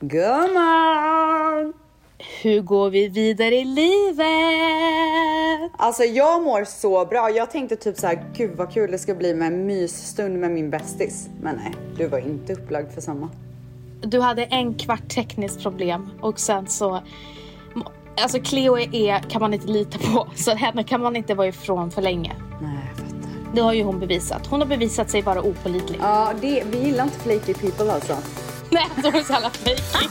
Gumman! Hur går vi vidare i livet? Alltså jag mår så bra. Jag tänkte typ så här, gud vad kul det ska bli med en mysstund med min bästis. Men nej, du var inte upplagd för samma. Du hade en kvart tekniskt problem och sen så... Alltså Cleo är, kan man inte lita på, så henne kan man inte vara ifrån för länge. Nej, jag fattar. Det har ju hon bevisat. Hon har bevisat sig vara opålitlig. Ja, det, vi gillar inte flaky people alltså. Nej, de är så jävla fejkig.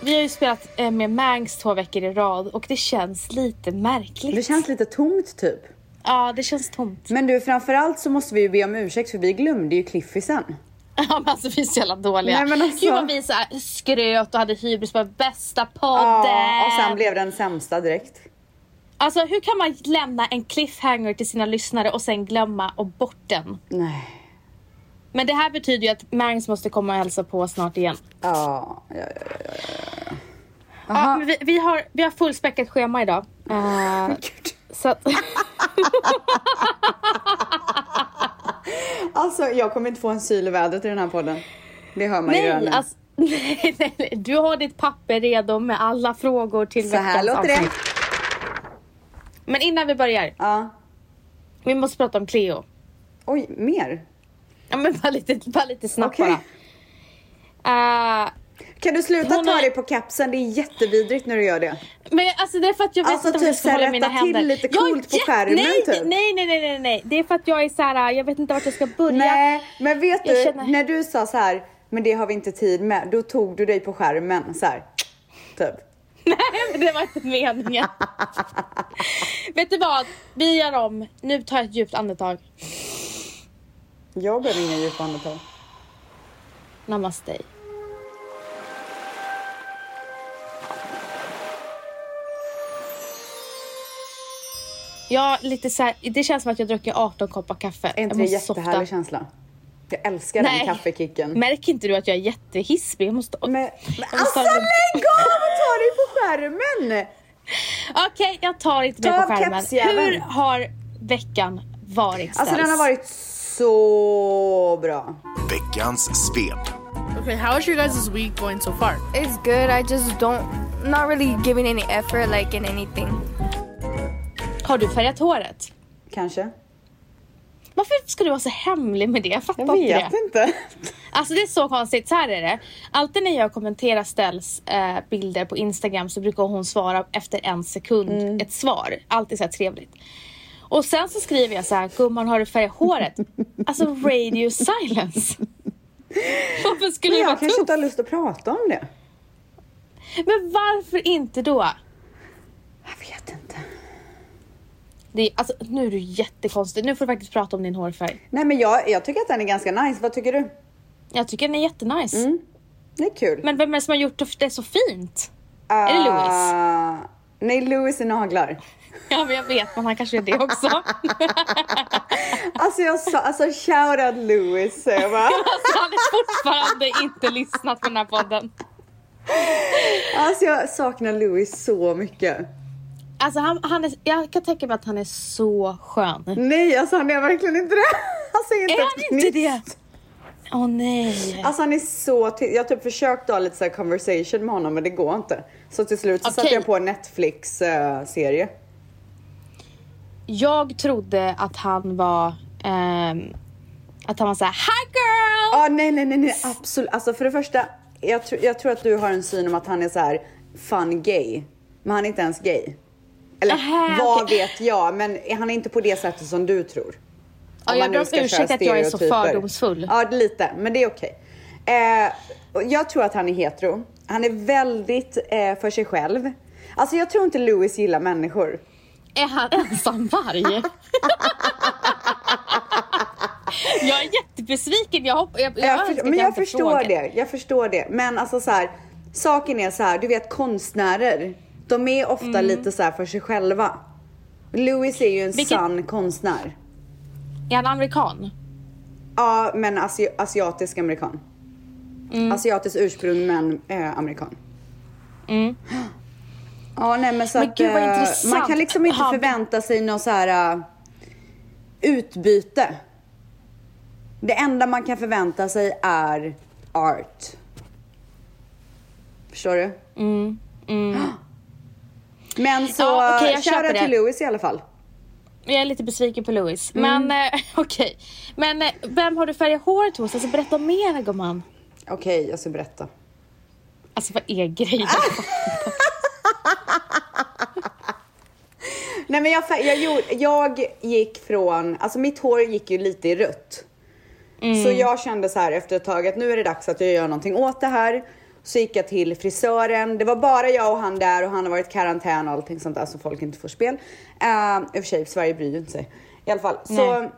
Vi har ju spelat eh, med Mangs två veckor i rad och det känns lite märkligt. Det känns lite tomt typ. Ja, det känns tomt. Men du, framförallt så måste vi ju be om ursäkt för vi glömde ju Cliffisen. Ja men alltså vi är så jävla dåliga. Nej, men alltså- Gud vad vi så här skröt och hade hybris på bästa podden. Ja, och sen blev den sämsta direkt. Alltså hur kan man lämna en cliffhanger till sina lyssnare och sen glömma och bort den? Nej. Men det här betyder ju att Mangs måste komma och hälsa på snart igen. Ja, ja, ja, ja, ja. Ja, vi, vi, har, vi har fullspäckat schema idag. Gud. så att, Alltså, jag kommer inte få en syl i vädret i den här podden. Det hör man ju redan nej, nu. alltså, nej, nej, nej, du har ditt papper redo med alla frågor till Så här veckans låter det. avsnitt. Men innan vi börjar, Ja. vi måste prata om Cleo. Oj, mer? Ja men bara lite, bara lite snabbt Okej. bara. Eh, Kan du sluta Hon ta är- dig på kapsen? Det är jättevidrigt när du gör det. men alltså det är för att jag vet Alltså, inte vad jag typ ska så här hålla i mina rätta till händer. lite Jag coolt på jätte- skärmen, nej, typ. Nej, nej, nej, nej, nej. Det är för att jag är så här, jag vet inte vart jag ska börja. Nej, men vet Jag du, känner- när du sa så här, men det har vi inte tid med, då tog du dig på skärmen så här. Typ. Nej, men det var inte meningen. vet du vad? Vi gör om. Nu tar jag ett djupt andetag. Jag behöver inga djupa andetag. Namaste. Ja, lite så här, det känns som att jag druckit 18 koppar kaffe. Är inte jag det en jättehärlig softa. känsla? Jag älskar Nej. den kaffekicken. Märker inte du att jag är jättehispig? Jag måste... Men, men jag måste alltså lägg av och ta dig på skärmen! Okej, jag tar inte Ta av på skärmen. Hur har veckan varit Alltså ställs? den har varit så bra. Veckans svep. Okay, how is your guys' week going so far? It's good. I just don't, not really giving any effort like in anything. Har du färgat håret? Kanske? Varför ska du vara så hemlig med det? Jag fattar Jag inte vet det. inte. Alltså det är så konstigt. Så här är det. Alltid när jag kommenterar Stells eh, bilder på Instagram så brukar hon svara efter en sekund Mm. ett svar. Alltid så här trevligt. Och sen så skriver jag så här, gumman har du färgat håret? alltså radio silence. Varför skulle Men det vara jag kanske inte har lust att prata om det. Men varför inte då? Jag vet inte. Det alltså, nu är du jättekonstig. Nu får du faktiskt prata om din hårfärg. Nej men jag, jag tycker att den är ganska nice. Vad tycker du? Jag tycker den är jättenice. Mm. Det är kul. Men vem är det som har gjort det så fint? är det Louis? Ah, nej, Louis är naglar. Ja, men jag vet, men han kanske är det också. Alltså jag sa, alltså shout out Louis bara. Alltså, han har fortfarande inte lyssnat på den här podden. Alltså jag saknar Louis så mycket. Alltså, han, han är, jag kan tänka mig att han är så skön. Nej, alltså han är verkligen inte det. Alltså inte Är han inte det? Åh nej. Alltså han är så Jag har typ försökt ha lite så conversation med honom men det går inte. Så till slut så Okej. satte jag på en Netflix-serie. Jag trodde att han var... ehm, att han var såhär, hi girl! Ja, nej, nej, nej, nej, absolut. Alltså för det första, jag, tr- jag tror att du har en syn om att han är så här fun gay. Men han är inte ens gay. Eller Aha, vad okej. vet jag, men han är inte på det sättet som du tror. Ja, jag ber om ursäkt att jag är så fördomsfull. Ja, lite, men det är okej. Eh, och jag tror att han är hetero. Han är väldigt eh, för sig själv. Alltså jag tror inte Louis gillar människor. Är han ensamvarg? jag är jättebesviken. Jag, hopp, jag, jag, Jag för, men jag inte förstår frågat. det, jag förstår det. Men alltså så här, saken är så här, du vet konstnärer, de är ofta Mm. lite så för sig själva. Louis är ju en Vilket- sann konstnär. Är han amerikan? Ja, men asi asiatisk amerikan. Mm. Asiatiskt ursprung men eh, amerikan. Ja, nej men så Men att gud, eh, man kan liksom inte Har- förvänta sig något så här uh, utbyte. Det enda man kan förvänta sig är art. Förstår du? Mm, Men så, Ja, okej, jag köper till Louis i alla fall. Jag är lite besviken på Louis. Mm. Men eh, okej. Men eh, vem har du färgat håret hos? Alltså berätta mer gumman. Okej, jag ska berätta. Alltså vad är grejen? Nej men jag, jag, gjorde, jag gick från, alltså mitt hår gick ju lite i rött. Så jag kände så här efter ett tag att nu är det dags att jag gör någonting åt det här. Så gick jag till frisören. Det var bara jag och han där och han har varit i karantän och allting sånt där så folk inte får spel. Uh, I och för sig, Sverige bryr ju inte sig. I alla fall. Så Nej.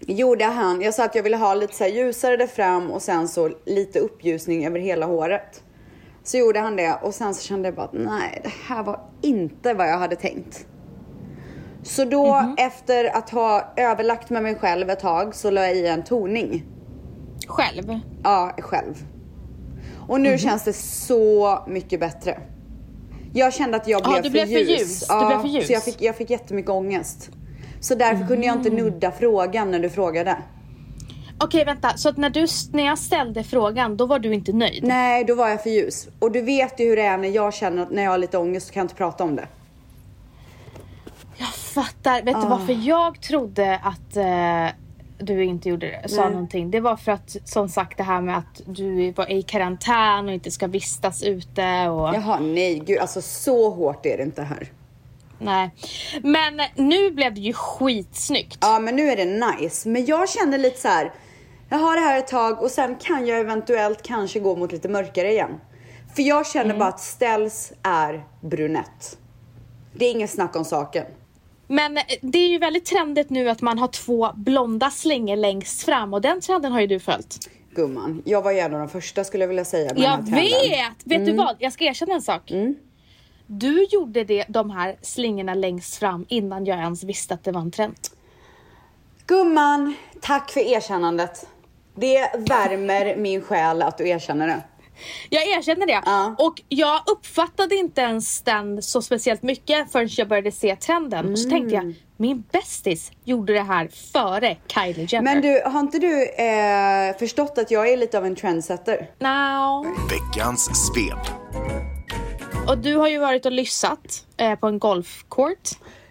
gjorde han, jag sa att jag ville ha lite så ljusare där fram och sen så lite uppljusning över hela håret. Så gjorde han det och sen så kände jag bara att nej, det här var inte vad jag hade tänkt. Så då efter att ha överlagt med mig själv ett tag så la jag i en toning. Själv? Ja, själv. Och nu känns det så mycket bättre. Jag kände att jag Ja, blev, du för, blev för ljus. ljus. Du Ja, blev för ljus. Så jag fick, jag fick jättemycket ångest. Så därför kunde jag inte nudda frågan när du frågade. Okej vänta, så att när, du, när jag ställde frågan då var du inte nöjd? Nej, då var jag för ljus. Och du vet ju hur det är när jag känner att när jag har lite ångest så kan jag inte prata om det. Jag fattar. Vet Ah. du varför jag trodde att eh, du inte gjorde det, sa Nej. någonting? Det var för att som sagt det här med att du var i karantän och inte ska vistas ute och... Jaha, nej gud. Alltså så hårt är det inte här. Nej. Men nu blev det ju skitsnyggt. Ja, men nu är det nice. Men jag känner lite så här. Jag har det här ett tag och sen kan jag eventuellt kanske gå mot lite mörkare igen. För jag känner bara att ställs är brunett. Det är inget snack om saken. Men eh, det är ju väldigt trendigt nu att man har två blonda slingor längst fram och den trenden har ju du följt. Gumman, jag var ju en av de första skulle jag vilja säga med Jag den här trenden. vet! Vet du vad? Jag ska erkänna en sak. Du gjorde det, de här slingorna längst fram innan jag ens visste att det var en trend. Gumman, tack för erkännandet. Det värmer min själ att du erkänner det. Jag erkänner det. Ja. Och jag uppfattade inte ens den så speciellt mycket förrän jag började se trenden. Och så tänkte jag, min bästis gjorde det här före Kylie Jenner. Men du, har inte du eh, förstått att jag är lite av en trendsetter? No. Veckans svep. Och du har ju varit och lyssat eh, på en golfcourt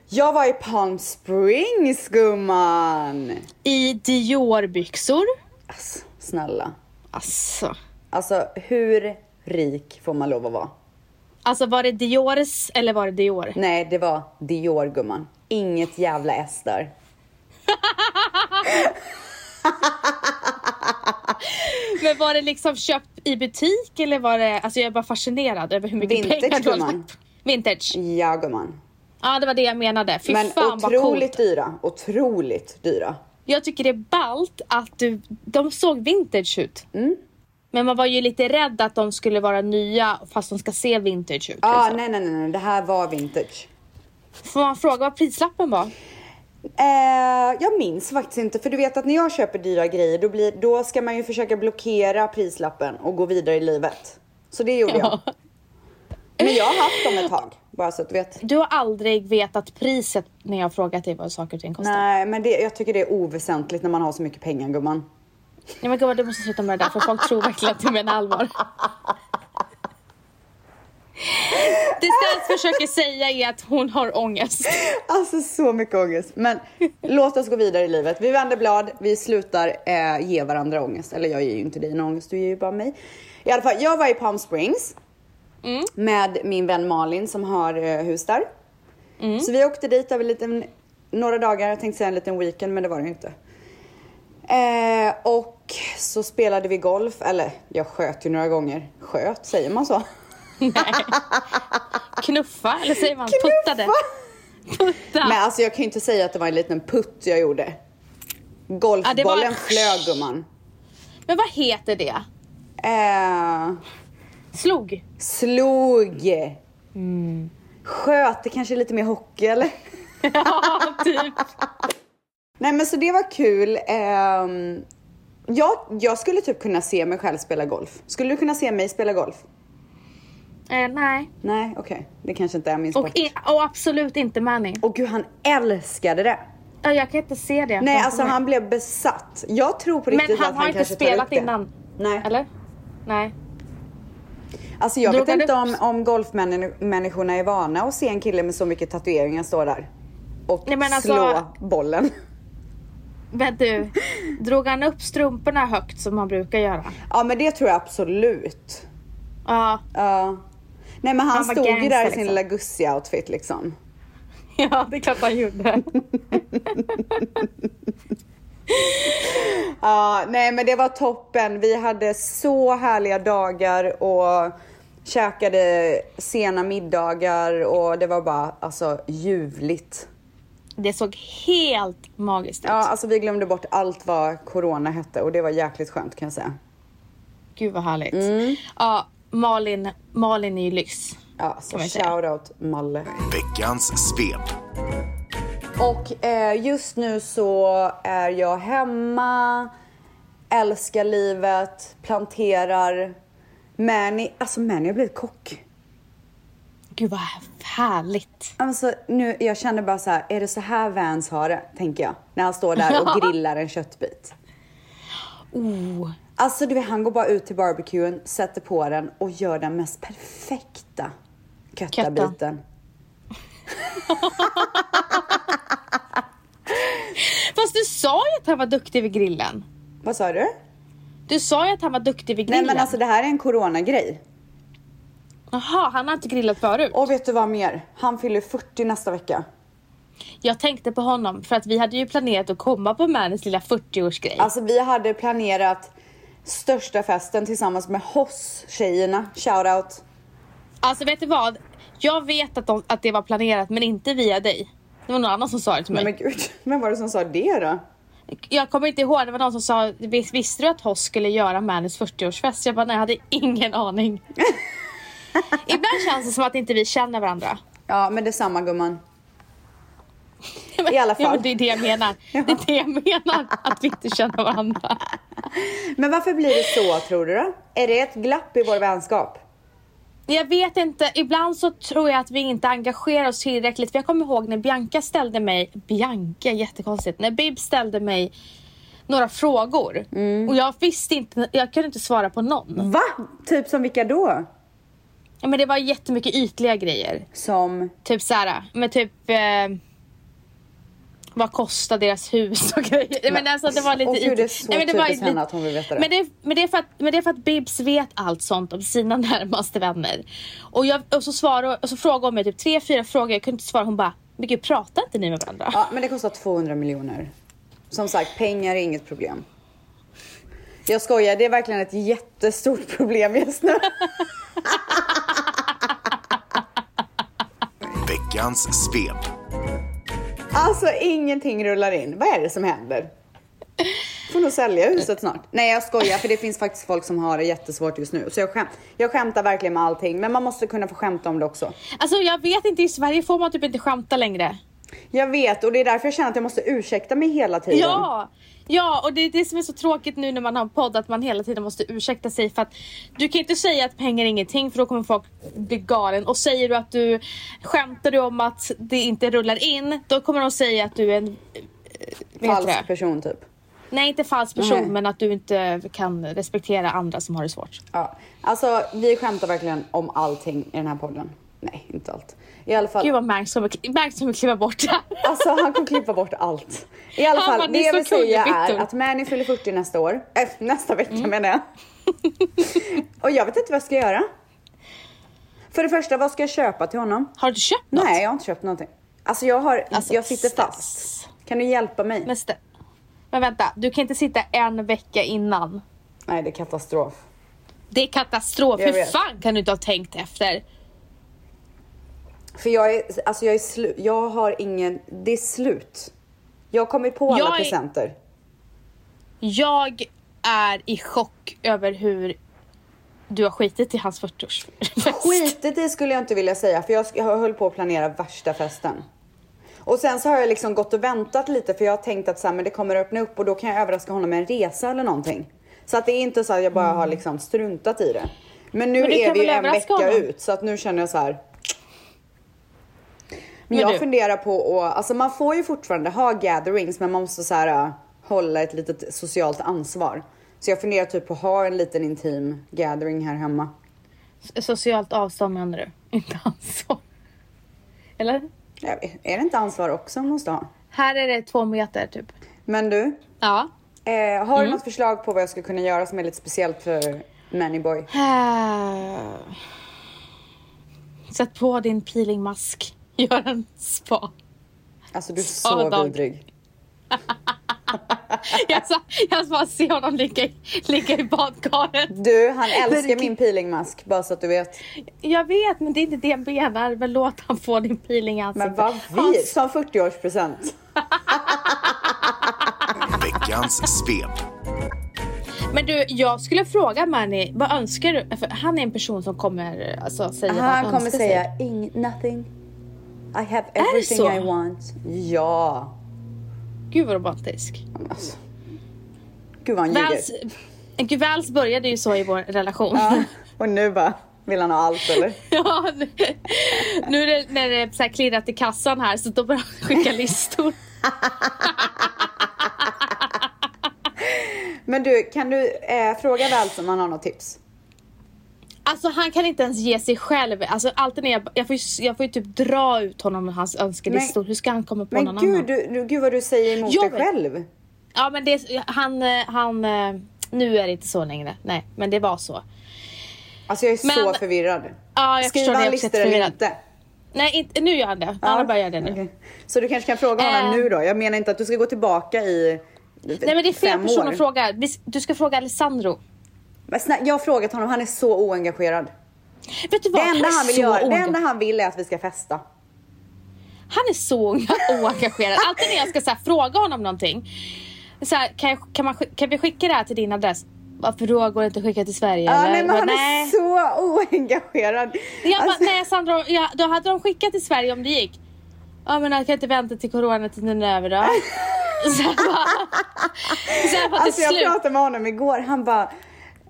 Jag var i Palm Springs gumman! i Dior-byxor. Alltså, snälla. Alltså. Alltså hur rik får man lov att vara? Alltså var det Diores eller var det Dior? Nej, det var Dior gumman. Inget jävla S där. Men var det liksom köpt i butik eller var det, alltså jag är bara fascinerad över hur mycket Vintage, pengar du har gumman. lagt. Vintage. Ja gumman. Ja det var det jag menade. Fy Men fan vad otroligt dyra. Otroligt dyra. Jag tycker det är ballt att du, de såg vintage ut. Mm. Men man var ju lite rädd att de skulle vara nya fast de ska se vintage ut. Ja, liksom. nej, nej, nej, det här var vintage. Får man fråga vad prislappen var? Eh, jag minns faktiskt inte, för du vet att när jag köper dyra grejer då, blir, då ska man ju försöka blockera prislappen och gå vidare i livet. Så det gjorde jag. Men jag har haft dem ett tag, bara så att du vet. Du har aldrig vetat priset när jag har frågat dig vad saker och ting kostar. Nej, men det, jag tycker det är oväsentligt när man har så mycket pengar gumman. Nej men gumman du måste sluta med det där för folk tror verkligen att du menar allvar. Det Stens försöker säga är att hon har ångest. Alltså så mycket ångest. Men låt oss gå vidare i livet. Vi vänder blad, vi slutar eh, ge varandra ångest. Eller jag ger ju inte dig en ångest, du ger ju bara mig. I alla fall, jag var i Palm Springs. Med min vän Malin som har eh, hus där. Så vi åkte dit över lite, några dagar, jag tänkte säga en liten weekend men det var det ju inte. Eh, och så spelade vi golf, eller jag sköt ju några gånger. Sköt, säger man så? Knuffa, eller säger man puttade? Putta. Men alltså jag kan ju inte säga att det var en liten putt jag gjorde. Golfbollen Ja, var- flög gumman. Men vad heter det? Eh, Slog? slog. Sköt, det kanske är lite mer hockey eller? Ja, typ. Nej men så det var kul. Ehm, jag, jag skulle typ kunna se mig själv spela golf. Skulle du kunna se mig spela golf? Eh, nej. Nej, okej. Det kanske inte är min Och, sport. i, och absolut inte Manny. Och gud, han älskade det. Ja, Jag kan inte se det. Nej, alltså han blev besatt. Jag tror på Men riktigt han att har han inte kanske tar spelat upp det. innan. Nej. Eller? Nej. Alltså jag Drog vet han inte upp- om, om golfmänniskorna är vana att se en kille med så mycket tatueringar stå där. Och Nej, men alltså- slå bollen. Men du, drog han upp strumporna högt som han brukar göra? Ja men det tror jag absolut. Ja, Ja. Nej men han, Han stod ju där i liksom. sin lilla Gussi-outfit liksom. ja det är klart han gjorde. Ja, nej men det var toppen. Vi hade så härliga dagar och käkade sena middagar och det var bara alltså ljuvligt. Det såg helt magiskt ut. Ja, alltså vi glömde bort allt vad corona hette och det var jäkligt skönt kan jag säga. Gud vad härligt. Mm. Ja, Malin, Malin är ju lyx. Ja, så shoutout Malle. Veckans svep. Och eh, just nu så är jag hemma, älskar livet, planterar. Manny, alltså Manny har blivit kock. Gud vad härligt. Alltså nu, jag känner bara så här, är det så här Vans har det? Tänker jag. När han står där och grillar en köttbit. Oh. Alltså du vet, han går bara ut till barbecuen, sätter på den och gör den mest perfekta köttabiten. Fast du sa ju att han var duktig vid grillen. Vad sa du? Du sa ju att han var duktig vid Nej grillen. men alltså det här är en coronagrej. Jaha, han har inte grillat förut. Och vet du vad mer? Han fyller 40 nästa vecka. Jag tänkte på honom för att vi hade ju planerat att komma på Mannys lilla 40-årsgrej. Alltså vi hade planerat största festen tillsammans med Hoss-tjejerna. Shoutout. Alltså vet du vad? Jag vet att, de, att det var planerat men inte via dig. Det var någon annan som sa det till mig. Nej men gud, vem var det som sa det då? Jag kommer inte ihåg, det var någon som sa "Vis- Visste du att Hoss skulle göra Mannys 40-årsfest? Jag bara nej, jag hade ingen aning. Ibland känns det som att inte vi känner varandra. Ja men detsamma gumman. I alla Ja, fall. men det är det jag menar. Det är det jag menar, att vi inte känner varandra. Men varför blir det så tror du då? Är det ett glapp i vår vänskap? Jag vet inte, ibland så tror jag att vi inte engagerar oss tillräckligt. För jag kommer ihåg när Bianca ställde mig, Bianca, jättekonstigt, när Bib ställde mig några frågor. Och jag visste inte, jag kunde inte svara på någon. Va? Typ som vilka då? Ja, Men det var jättemycket ytliga grejer. Som? Typ såhär, men typ eh, vad kostar deras hus och grejer. Nej, men alltså det var lite Åh, gud, det är så Nej, men typiskt henne att hon vill veta det. Men det, men, det är för att, men det är för att Bibs vet allt sånt om sina närmaste vänner. Och, jag, och, så, svarar, och så frågar hon mig typ tre, fyra frågor, jag kunde inte svara. Hon bara, men gud pratar inte ni med varandra? Ja men det kostar 200 miljoner. Som sagt, pengar är inget problem. Jag skojar, det är verkligen ett jättestort problem just nu. Veckans svep. Alltså ingenting rullar in. Vad är det som händer? Får nog sälja huset snart. Nej jag skojar för det finns faktiskt folk som har det jättesvårt just nu. Så jag, skäm jag skämtar verkligen med allting. Men man måste kunna få skämta om det också. Alltså jag vet inte, i Sverige får man typ inte skämta längre. Jag vet och det är därför jag känner att jag måste ursäkta mig hela tiden. Ja! Ja, och det är det som är så tråkigt nu när man har en podd att man hela tiden måste ursäkta sig för att du kan inte säga att pengar är ingenting för då kommer folk bli galen och säger du att du skämtar du om att det inte rullar in då kommer de säga att du är en eh, Falsk person typ. Nej inte falsk person Nej. men att du inte kan respektera andra som har det svårt. Ja. Alltså vi skämtar verkligen om allting i den här podden. Nej, inte allt. I alla fall. Gud vad Max kommer, kliva bort det. Alltså han kommer klippa bort allt. I alla fall, det "Ni jag vill säga är kullerbyttor." att Mani fyller 40 nästa år. Äh, nästa vecka Mm. menar jag. och jag vet inte vad jag ska göra. För det första, vad ska jag köpa till honom? Har du köpt något? Nej, jag har inte köpt någonting. Alltså jag har, Alltså, jag sitter fast. Kan du hjälpa mig? Men, men vänta, du kan inte sitta en vecka innan. Nej, det är katastrof. Det är katastrof. Jag Hur vet. fan kan du inte ha tänkt efter? För jag är, alltså jag är slut. Jag har ingen, det är slut. Jag har kommit på alla Jag är- presenter. Jag är i chock över hur du har skitit i hans 40-årsfest. Skitet i skulle jag inte vilja säga för jag, jag höll på att planera värsta festen. Och sen så har jag liksom gått och väntat lite för jag har tänkt att så här, men det kommer öppna upp och då kan jag överraska honom med en resa eller någonting. Så att det är inte så att jag bara har liksom struntat i det. Men nu Men är vi ju en vecka honom? ut så att nu känner jag så här. Men, Men jag du- funderar på att, alltså man får ju fortfarande ha gatherings men man måste så här äh, hålla ett litet socialt ansvar. Så jag funderar typ på att ha en liten intim gathering här hemma. Socialt avstånd menar du? Inte ansvar. Eller? Jag vet, är det inte ansvar också man måste ha? Här är det två meter typ. Men du, Ja. eh, har Mm. du något förslag på vad jag skulle kunna göra som är lite speciellt för Mannyboy? Äh. Sätt på din peelingmask. Gör en spa. Alltså du är så vidrig. Jag sa, jag bara se honom ligga ligga i badkaret. Du, han älskar min peelingmask bara så att du vet. Jag vet, men det är inte det jag menar. Men låt han få din peeling i ansiktet. Men vad vi, som 40-årspresent. Veckans svep. Men du, jag skulle fråga Manny, vad önskar du? För han är en person som kommer alltså, säga vad Han kommer säga sig. ing, nothing. I have det everything så? I want. Ja. Gud vad romantisk. Alltså. Gud vad han. Väls, Gud, Väls började ju så i vår relation. Ja. Och nu bara vill han ha allt eller? Ja, nu, nu är det, när det är så här klirrat i kassan här så då börjar han skicka listor. Men du, kan du eh, fråga Väls om han har något tips? Alltså han kan inte ens ge sig själv. Alltså alltid när jag, jag, får ju, jag får ju typ dra ut honom med hans önskelistor. Hur ska han komma på Men någon gud, annan? du, gud vad du säger emot Jag dig vet. själv. Ja men det, han, han, eh, nu är det inte så längre. Nej, men det var så. Alltså jag är så Men- förvirrad. Ja, jag Skriver förstår det. han är också listor eller inte? Nej, inte, nu gör han det. Han har börjat göra det nu. okej. Så du kanske kan fråga honom Eh. nu då? Jag menar inte att du ska gå tillbaka i Nej men det är fel person år. att fråga. Du ska fråga Alessandro. Men snälla, jag har frågat honom, han är så oengagerad. Vet du vad? Det enda han vill så göra, det enda han vill är att vi ska festa. Han är så oengagerad. Alltid när jag ska så här, fråga honom någonting. Så här, kan, jag, kan, man, kan vi skicka det här till din adress? Varför då går det inte att skicka till Sverige? Ja, eller? nej, men Bara, han nej. är så oengagerad. Jag bara, Alltså, nej Sandra, ja, då hade de skickat till Sverige om det gick. Ja men jag kan inte vänta till coronatiden är över då. Sen bara, sen bara till alltså jag slut. pratade med honom igår, han bara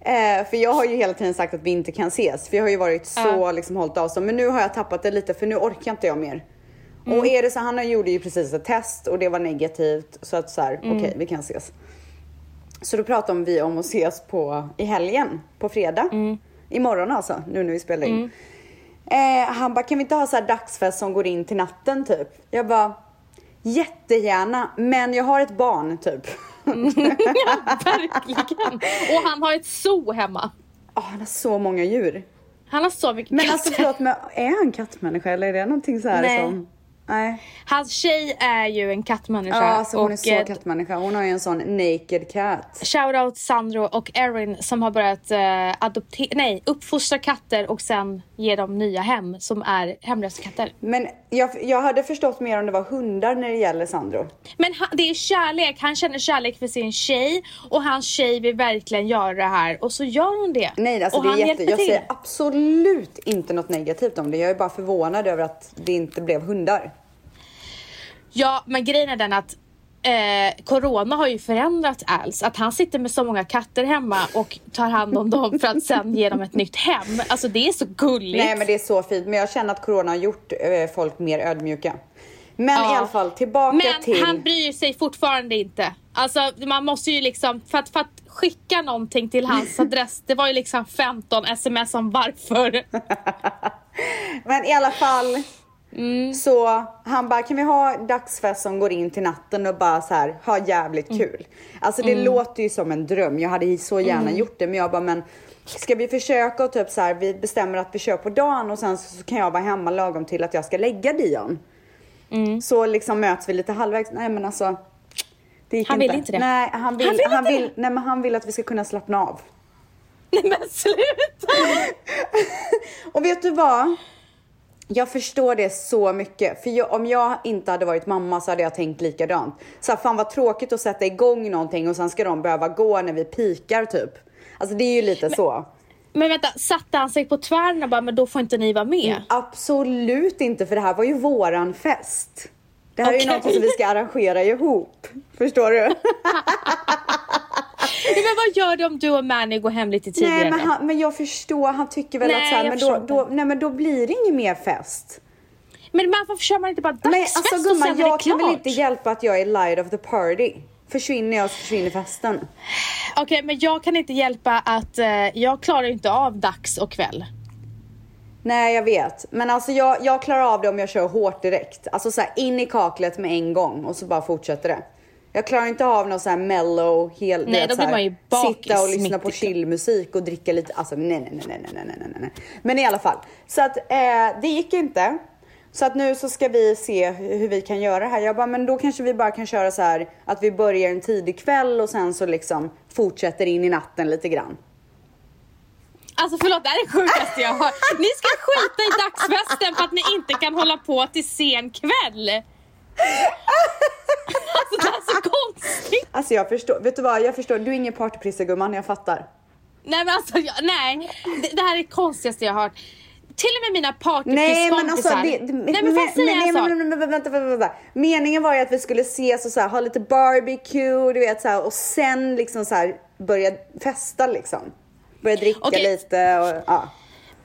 Eh, för jag har ju hela tiden sagt att vi inte kan ses, för jag har ju varit så Ja. liksom hållit avstånd. Men nu har jag tappat det lite för nu orkar inte jag mer. Mm. Och är det så, han gjorde ju precis ett test och det var negativt. Så att så här, Mm. okej vi kan ses. Så då pratade vi om att ses på, i helgen, på fredag. Mm. Imorgon alltså, nu när vi spelar in. Eh, han bara, kan vi inte ha så här dagsfest som går in till natten typ? Jag bara, jättegärna, men jag har ett barn typ. Verkligen. Och han har ett zoo hemma. Ah, han har så många djur. Han har så mycket Men katter. alltså förlåt, men är han kattmänniska eller är det någonting så här Nej. som... Nej. Hans tjej är ju en kattmänniska. Ja, alltså hon är och, så eh, kattmänniska. Hon har ju en sån naked cat. Shoutout Sandro och Erin som har börjat eh, adoptera, nej, uppfostra katter och sen ge dem nya hem som är hemlösa katter. Men jag, jag hade förstått mer om det var hundar när det gäller Sandro. Men han, det är kärlek, han känner kärlek för sin tjej och hans tjej vill verkligen göra det här och så gör hon det. Nej, alltså och det är han jätte, hjälper jag till. säger absolut inte något negativt om det. Jag är bara förvånad över att det inte blev hundar. Ja, men grejen är den att eh, Corona har ju förändrat Als. Att han sitter med så många katter hemma och tar hand om dem för att sen ge dem ett nytt hem. Alltså det är så gulligt. Nej men det är så fint. Men jag känner att corona har gjort eh, folk mer ödmjuka. Men Ja. i alla fall tillbaka Men till... han bryr sig fortfarande inte. Alltså man måste ju liksom, för att, för att skicka någonting till hans adress, det var ju liksom 15 sms om varför. Men i alla fall. Mm. Så han bara, kan vi ha dagsfest som går in till natten och bara så här ha jävligt Mm. kul. Alltså det låter ju som en dröm. Jag hade så gärna Mm. gjort det men jag bara, men ska vi försöka och typ så här, vi bestämmer att vi kör på dagen och sen så kan jag vara hemma lagom till att jag ska lägga Dion. Mm. Så liksom möts vi lite halvvägs. Nej men alltså. Det gick Han vill inte det. Nej, han vill, Han vill han inte vill, nej, men han vill att vi ska kunna slappna av. Nej men sluta! Och vet du vad? Jag förstår det så mycket. För jag, om jag inte hade varit mamma så hade jag tänkt likadant. Så här, fan vad tråkigt att sätta igång någonting och sen ska de behöva gå när vi pikar typ. Alltså det är ju lite så. Men vänta, satte han sig på tvären och bara, men då får inte ni vara med? Absolut inte, för det här var ju våran fest. Det här är ju något som vi ska arrangera ihop. Förstår du? Men vad gör du om du och Manny går hem lite tidigare? Nej men, han, men jag förstår, han tycker väl Nej, att så här, jag men då, då, nej men då blir det ingen mer fest. Men varför kör man inte bara Men dagsfest alltså och sen gumman, är det jag kan klart? väl inte hjälpa att jag är light of the party. Försvinner jag så försvinner festen. Okej, men jag kan inte hjälpa att eh, jag klarar inte av dags och kväll. Nej jag vet, men alltså jag, jag klarar av det om jag kör hårt direkt. Alltså så här, in i kaklet med en gång och så bara fortsätter det. Jag klarar inte av någon sån här mellow, hel, nej, vet, här, Sitta och lyssna på chillmusik och dricka lite, alltså nej, nej, nej, nej, nej, nej, nej. Men i alla fall, så att eh, det gick inte. Så att nu så ska vi se hur vi kan göra det här. Jag bara, men då kanske vi bara kan köra så här att vi börjar en tidig kväll och sen så liksom fortsätter in i natten lite grann. Alltså förlåt, det här är det sjukaste jag har Ni ska skita i dagsfesten för att ni inte kan hålla på till sen kväll. Alltså det här är så konstigt. Alltså jag förstår, vet du vad? Jag förstår, du är ingen partyprisse gumman, jag fattar. Nej men alltså, jag, nej. Det, det här är det konstigaste jag har hört. Till och med mina Nej men alltså nej men får jag säga nej, en men, sak? men, men, men, vänta, vänta, vänta. Meningen var ju att vi skulle ses och så här, ha lite barbecue, du vet så här, och sen liksom så här börja festa liksom. Börja dricka Okej. lite och ja.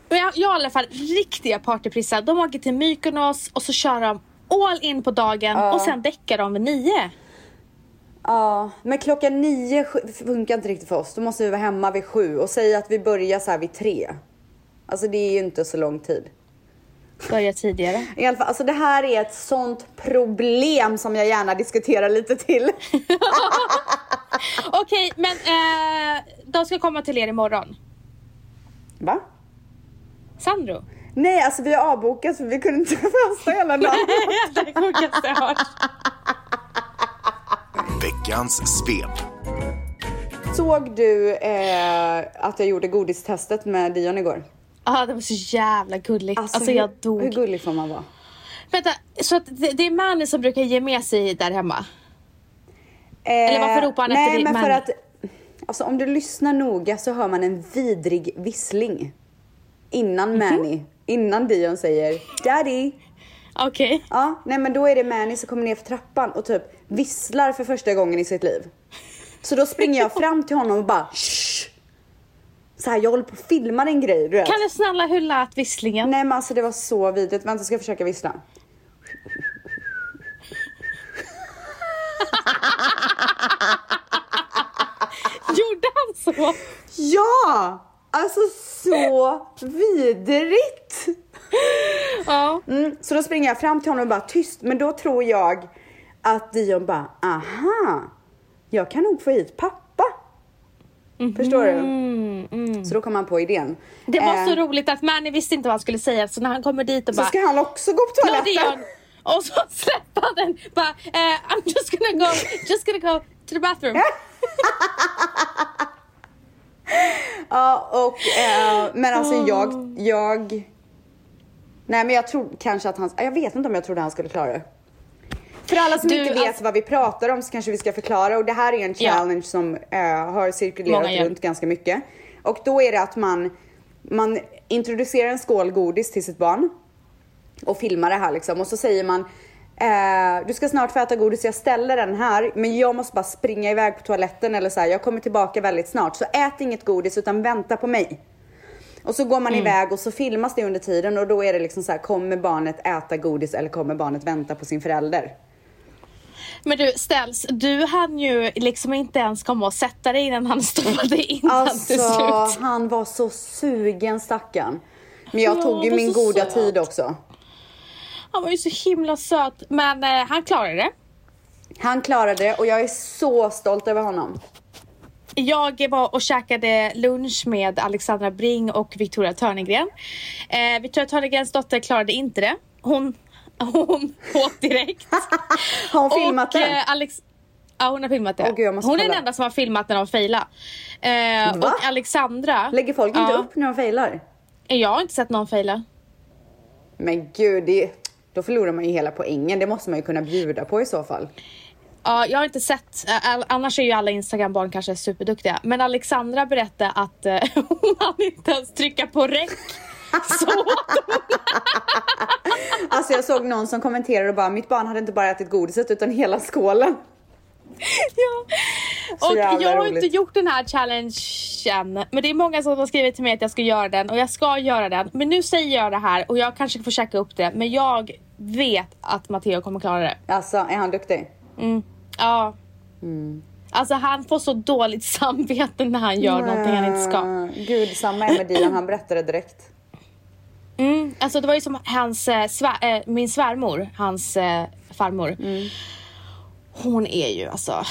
Men jag, jag har i alla fall riktiga partyprissar. De åker till Mykonos och så kör de all in på dagen Ja. och sen däckar de vid nio. Ja, men klockan nio funkar inte riktigt för oss. Då måste vi vara hemma vid sju och säga att vi börjar så här vid tre. Alltså det är ju inte så lång tid. Börjar tidigare. I alla fall, alltså det här är ett sånt problem som jag gärna diskuterar lite till. Okej, men eh, de ska komma till er imorgon. Va? Sandro? Nej, alltså vi har avbokat för vi kunde inte festa hela dagen. det sjukaste jag hört. Veckans svep. Såg du eh, att jag gjorde godistestet med Dion igår? Ja, det var så jävla gulligt. Alltså, hur, jag dog. Hur gullig får man vara? Vänta, så att det, det är Manny som brukar ge med sig där hemma? Eh, Eller varför ropar han nej, efter din men för att Alltså om du lyssnar noga så hör man en vidrig vissling. Innan Mhm. Manny, innan Dion säger Daddy. Okej. Ja, nej men då är det Manny som kommer ner för trappan och typ visslar för första gången i sitt liv. Så då springer jag fram till honom och bara Shh! Så här, jag håller på att filma en grej, du vet. Kan du snälla hur lät visslingen? Nej men alltså det var så vidrigt. Vänta, ska jag försöka vissla? Gjorde han så? Ja! Alltså så vidrigt! Ja. Mm, så då springer jag fram till honom och bara tyst. Men då tror jag att Dion bara, aha, jag kan nog få hit pappa. Förstår du? Så då kom han på idén. Det var så Eh, roligt att Manny visste inte vad han skulle säga så när han kommer dit och Så bara ska han också gå på "Ja, toaletten. Dion." Och så släpper han den bara eh, I'm just gonna go, just gonna go to the bathroom. Ja, och, eh, men alltså jag, jag... Nej men jag tror kanske att han, jag vet inte om jag trodde han skulle klara det. För alla som Du, inte vet alltså- vad vi pratar om så kanske vi ska förklara och det här är en Ja. challenge som eh, har cirkulerat Många runt ganska mycket. Och då är det att man, man introducerar en skål godis till sitt barn och filmar det här liksom och så säger man eh, du ska snart få äta godis, jag ställer den här men jag måste bara springa iväg på toaletten eller så här, jag kommer tillbaka väldigt snart så ät inget godis utan vänta på mig. Och så går man Mm. iväg och så filmas det under tiden och då är det liksom så här, kommer barnet äta godis eller kommer barnet vänta på sin förälder? Men du Ställs, du hann ju liksom inte ens komma och sätta dig innan han stoppade in den till Alltså slut. han var så sugen stackarn. Men jag Ja, tog ju min goda söt. tid också. Han var ju så himla söt men eh, han klarade det. Han klarade det och jag är så stolt över honom. Jag var och käkade lunch med Alexandra Bring och Victoria Törnegren. Eh, Victoria Törnegrens dotter klarade inte det. Hon, hon åt direkt. Har hon filmat och, det? eh, Alex, ja hon har filmat det. Åh, gud, hon är kolla. den enda som har filmat när de failade. Eh, och Alexandra. Lägger folk inte ja, upp när de failar? Jag har inte sett någon faila. Men gud, det, då förlorar man ju hela poängen. Det måste man ju kunna bjuda på i så fall. Ja, jag har inte sett, annars är ju alla Instagram-barn kanske superduktiga. Men Alexandra berättade att hon hann inte ens trycka på räck. Så. Alltså jag såg någon som kommenterade och bara mitt barn hade inte bara ätit godiset utan hela skålen. ja. Och jag har roligt. inte gjort den här challengen. Men det är många som har skrivit till mig att jag ska göra den. Och jag ska göra den. Men nu säger jag det här och jag kanske får checka upp det. Men jag vet att Matteo kommer klara det. Alltså, är han duktig? Ja. Mm. Alltså han får så dåligt samvete när han gör någonting han inte ska. Mm, Gud, samma är med Dion. Han berättade direkt. Mm, alltså det var ju som hans, eh, svär, eh, min svärmor, hans eh, farmor. Mm. Hon är ju alltså,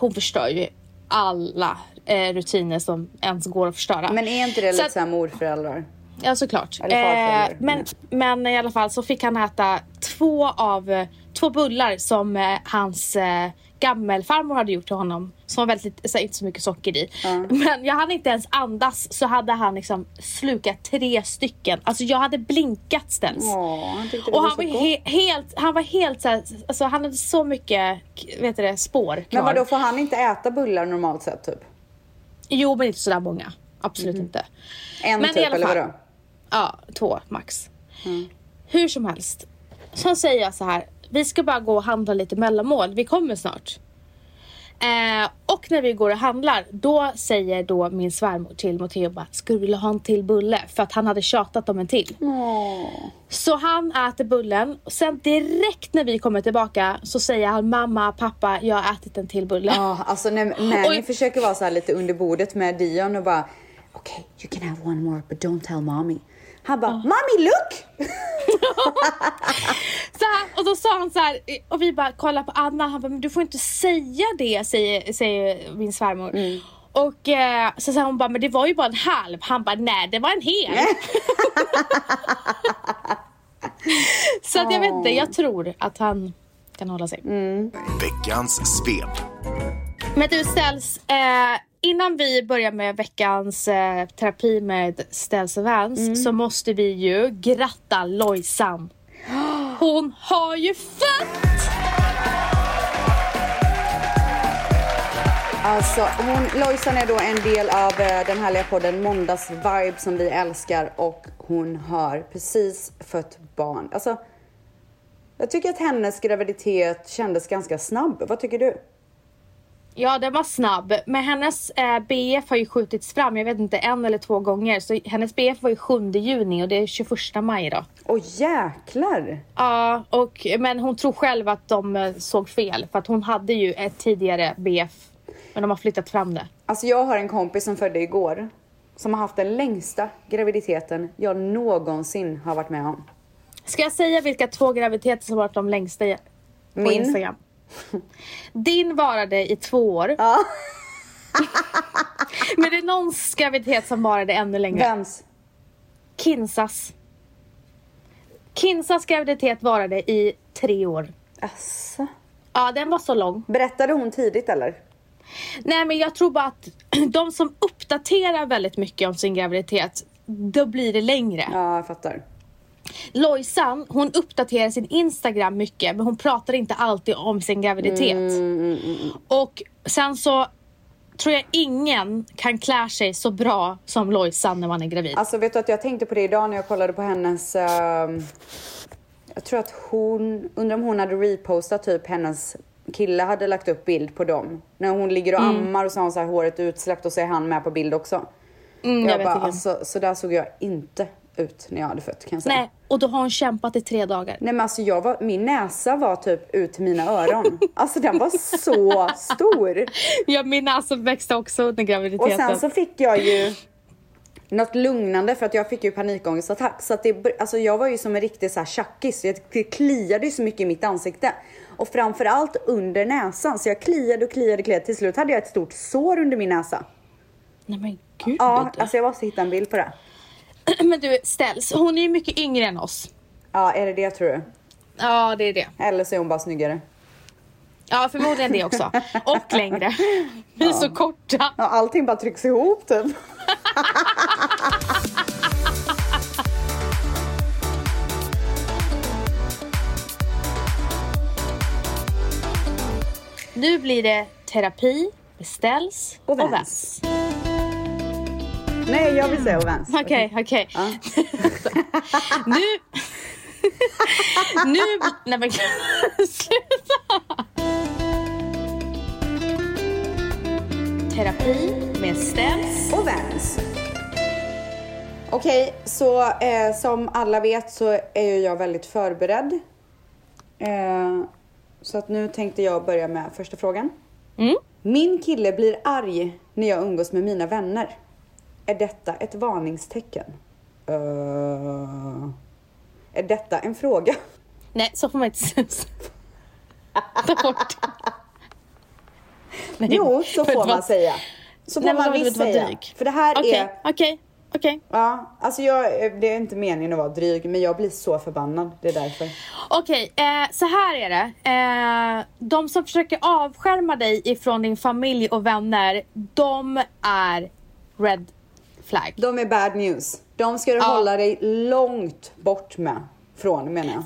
hon förstör ju alla eh, rutiner som ens går att förstöra. Men är inte det Så lite såhär morföräldrar? Ja såklart. Eh, men, men i alla fall så fick han äta två av eh, två bullar som eh, hans eh, gammelfarmor hade gjort till honom. Som var väldigt, så, inte så mycket socker i. Men jag hade inte ens andas så hade han liksom slukat tre stycken. Alltså jag hade blinkat ställs. Åh, han tyckte det Och var han så var, he- helt, han var helt såhär, alltså han hade så mycket, vet du det, spår kvar. Men vadå, får han inte äta bullar normalt sett typ? Jo men inte sådär många. Absolut inte. En Men i typ, alla eller fall. vadå? Ja, två max. Mm. Hur som helst. Så säger jag så här. Vi ska bara gå och handla lite mellanmål. Vi kommer snart. Eh, och när vi går och handlar, då säger då min svärmor till Matteo bara, skulle du vilja ha en till bulle? För att han hade tjatat om en till. Så han äter bullen. Och sen direkt när vi kommer tillbaka så säger han, mamma, pappa, jag har ätit en till bulle. Ja, alltså när Manny Oj. försöker vara så här lite under bordet med Dion och bara Okej, you can have one more but don't tell mommy. Han bara, mommy look! Så här, och då sa han så här, och vi bara kollar på Anna, han bara, men du får inte säga det, säger, säger min svärmor. Och eh, så sa hon bara, men det var ju bara en halv. Han bara, nej det var en hel. så att jag vet inte, jag tror att han kan hålla sig. Veckans svep. Men du Ställs, eh, innan vi börjar med veckans eh, terapi med Ställs och Vans så måste vi ju gratta Lojsan. Hon har ju fött! Alltså, hon, Lojsan är då en del av eh, den härliga podden Måndagsvibe som vi älskar och hon har precis fött barn. Alltså, jag tycker att hennes graviditet kändes ganska snabb. Vad tycker du? Ja, den var snabb. Men hennes eh, BF har ju skjutits fram, jag vet inte, en eller två gånger. Så hennes BF var ju 7 juni och det är 21 maj idag. Åh jäklar! Ja, och, men hon tror själv att de eh, såg fel. För att hon hade ju ett tidigare BF. Men de har flyttat fram det. Alltså jag har en kompis som födde igår som har haft den längsta graviditeten jag någonsin har varit med om. Ska jag säga vilka två graviditeter som varit de längsta på Min? Instagram? Din varade i två år. Ja. Men det är någons graviditet som varade ännu längre. Vems? Kinsas. Kinsas graviditet varade i tre år. Asså. Ja, den var så lång. Berättade hon tidigt eller? Nej, men jag tror bara att de som uppdaterar väldigt mycket om sin graviditet, då blir det längre. Ja, jag fattar. Lojsan, hon uppdaterar sin Instagram mycket, men hon pratar inte alltid om sin graviditet. Och sen så tror jag ingen kan klä sig så bra som Lojsan när man är gravid. Alltså vet du att jag tänkte på det idag när jag kollade på hennes... ehm, jag tror att hon, undrar om hon hade repostat typ hennes kille hade lagt upp bild på dem. När hon ligger och ammar och så har hon så håret utsläppt och så är han med på bild också. Mm, jag jag bara, alltså så där såg jag inte ut när jag hade fött kan jag säga. Nej, och då har hon kämpat i tre dagar. Nej men alltså jag var, min näsa var typ ut till mina öron. Alltså den var så stor. Ja, min näsa växte också under Och graviditeten. sen så fick jag ju något lugnande för att jag fick ju panikångestattack. Så att det, alltså jag var ju som en riktig så här tjackis. Det kliade ju så mycket i mitt ansikte. Och framförallt under näsan. Så jag kliade och kliade och kliade. Till slut hade jag ett stort sår under min näsa. Nej men gud. Ja, alltså jag måste hitta en bild på det. Men du, Ställs, hon är ju mycket yngre än oss. Ja, är det det tror du? Ja, det är det. Eller så är hon bara snyggare. Ja, förmodligen det också. Och längre. Vi är så korta. Ja, allting bara trycks ihop typ. Nu blir det terapi, beställs Och och väns. Nej, jag vill säga ovens. Okej, okej. nu... nu... Nej men sluta! Terapi med Stems. och Vans. Okej, så eh, som alla vet så är ju jag väldigt förberedd. Eh, så att nu tänkte jag börja med första frågan. Mm. Min kille blir arg när jag umgås med mina vänner. Är detta ett varningstecken? Eh, är detta en fråga? Nej, så får man inte. Ta bort. Nej, Jo, så får man säga. Så får Nej, man visst säga. För det här Okej, är... okej, okej. Ja, alltså jag, det är inte meningen att vara dryg, men jag blir så förbannad. Det är därför. Okej, eh, så här är det. Eh, de som försöker avskärma dig ifrån din familj och vänner, de är red flag. De är bad news. De ska du Ja. hålla dig långt bort med. Från menar jag.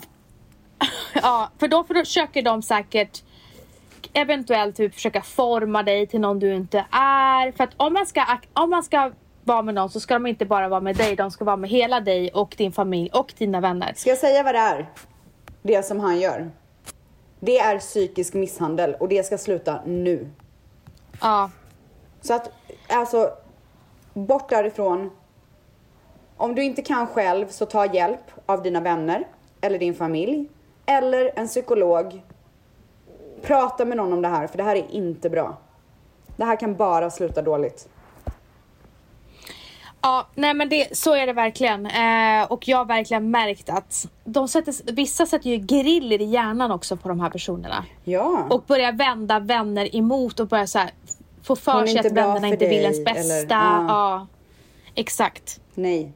Ja, för då försöker de säkert eventuellt typ försöka forma dig till någon du inte är. För att om man ska, om man ska vara med någon så ska de inte bara vara med dig, de ska vara med hela dig och din familj och dina vänner. Ska jag säga vad det är? Det som han gör. Det är psykisk misshandel och det ska sluta nu. Ja, Så att, alltså, bort därifrån. Om du inte kan själv så ta hjälp av dina vänner eller din familj eller en psykolog. Prata med någon om det här för det här är inte bra. Det här kan bara sluta dåligt. Ja, nej men det, så är det verkligen. Eh, och jag har verkligen märkt att de sätter, vissa sätter ju griller i hjärnan också på de här personerna. Ja. Och börjar vända vänner emot och börjar så här, få för sig att vännerna inte vill ens bästa. eller- ja. ja, exakt. Nej.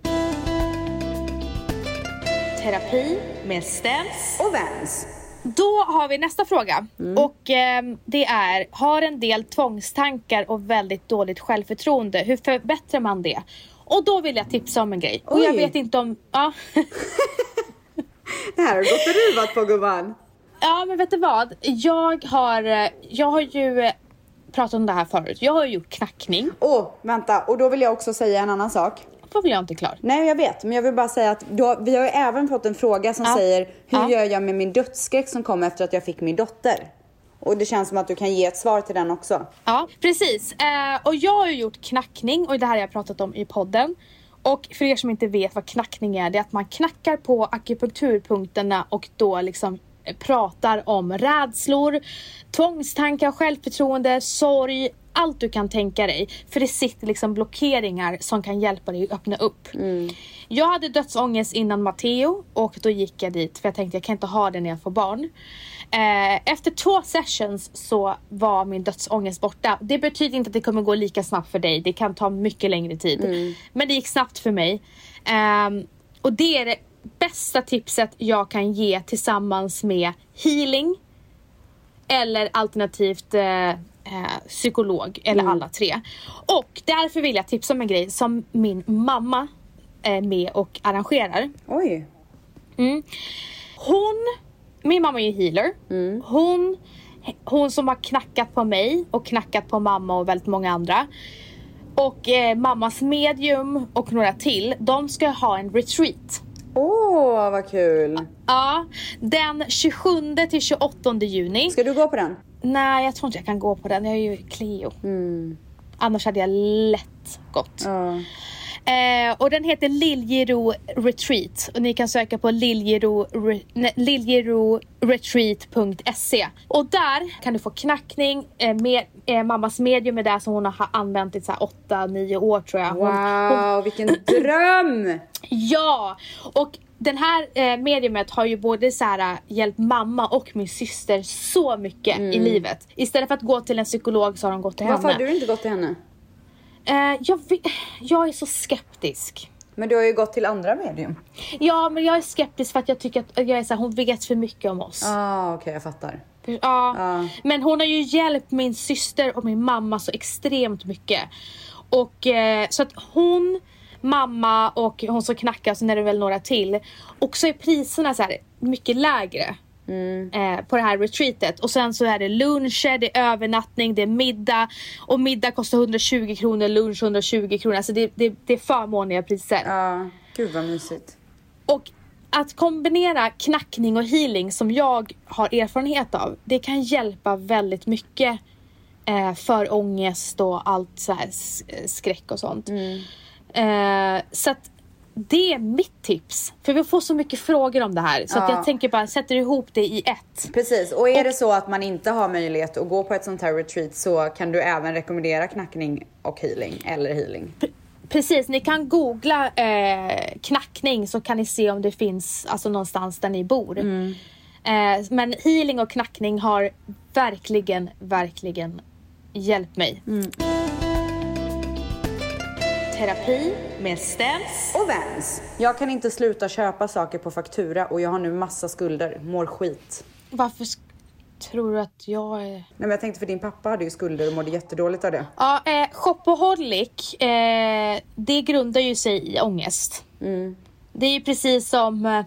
Terapi med Stems. Och Vans. Då har vi nästa fråga. Mm. Och ehm, det är, har en del tvångstankar och väldigt dåligt självförtroende. Hur förbättrar man det? Och då vill jag tipsa om en grej. Och jag Oj. vet inte om... Ja. Det här har du gått och ruvat på gumman. Ja men vet du vad? Jag har, eh, jag har ju eh, pratat om det här förut. Jag har ju gjort knackning. Åh, vänta. Och då vill jag också säga en annan sak. Varför vill jag inte klar? Nej, jag vet. Men jag vill bara säga att då, vi har ju även fått en fråga som Ja. säger hur Ja. gör jag med min dödsskräck som kom efter att jag fick min dotter? Och det känns som att du kan ge ett svar till den också. Ja precis. Eh, och jag har ju gjort knackning och det här har jag pratat om i podden. Och för er som inte vet vad knackning är, det är att man knackar på akupunkturpunkterna och då liksom pratar om rädslor, tvångstankar, självförtroende, sorg, allt du kan tänka dig. För det sitter liksom blockeringar som kan hjälpa dig att öppna upp. Jag hade dödsångest innan Matteo och då gick jag dit för jag tänkte jag kan inte ha det när jag får barn. Eh, efter två sessions så var min dödsångest borta. Det betyder inte att det kommer gå lika snabbt för dig. Det kan ta mycket längre tid. Men det gick snabbt för mig. Ehm, och det är det bästa tipset jag kan ge tillsammans med healing eller alternativt eh, eh, psykolog eller alla tre. Och därför vill jag tipsa om en grej som min mamma är med och arrangerar. Oj. Hon, min mamma är ju healer. Hon, hon som har knackat på mig och knackat på mamma och väldigt många andra. Och eh, mammas medium och några till, de ska ha en retreat. Åh, vad kul. Ja, den 27 till 28 juni. Ska du gå på den? Nej, jag tror inte jag kan gå på den. Jag är ju Cleo. Annars hade jag lätt gått. Ja. Eh, och den heter Liljero Retreat. Och ni kan söka på liljero, re, nej, liljeroretreat.se. Och där kan du få knackning. Eh, med, eh, mammas medium är där som hon har använt i så här 8-9 år tror jag. Hon, hon, Wow, vilken dröm! Ja! Och den här eh, mediumet har ju både så här, äh, hjälpt mamma och min syster så mycket i livet. Istället för att gå till en psykolog så har de gått till Varför har henne. du inte gått till henne? Eh, jag, jag är så skeptisk. Men du har ju gått till andra medium. Ja, men jag är skeptisk för att jag tycker att jag är så här, hon vet för mycket om oss. Ah, okej, jag fattar. Ja. Ja. Men hon har ju hjälpt min syster och min mamma så extremt mycket. Och eh, så att hon, mamma och hon som knackar, sen är det väl några till. Och så är priserna så här mycket lägre. Eh, på det här retreatet. Och sen så är det luncher, det är övernattning, det är middag. Och middag kostar 120 kronor, lunch 120 kronor. Alltså det, det, det är förmånliga priser. Ja, gud vad mysigt. Och att kombinera knackning och healing som jag har erfarenhet av, det kan hjälpa väldigt mycket eh, för ångest och allt så här skräck och sånt. Eh, så att det är mitt tips. För vi får så mycket frågor om det här. Så att Ja. jag tänker bara sätter ihop det i ett. Precis, och är det så att man inte har möjlighet att gå på ett sånt här retreat så kan du även rekommendera knackning och healing eller healing. Precis, ni kan googla eh, knackning så kan ni se om det finns alltså, någonstans där ni bor. Eh, men healing och knackning har verkligen, verkligen hjälpt mig. Terapi med Stens. Och Vans. Jag kan inte sluta köpa saker på faktura och jag har nu massa skulder, mår skit. Varför sk- tror du att jag är... Nej men jag tänkte för din pappa hade ju skulder och mådde jättedåligt av det. Ja, eh, shopaholic, eh, det grundar ju sig i ångest. Det är ju precis som eh,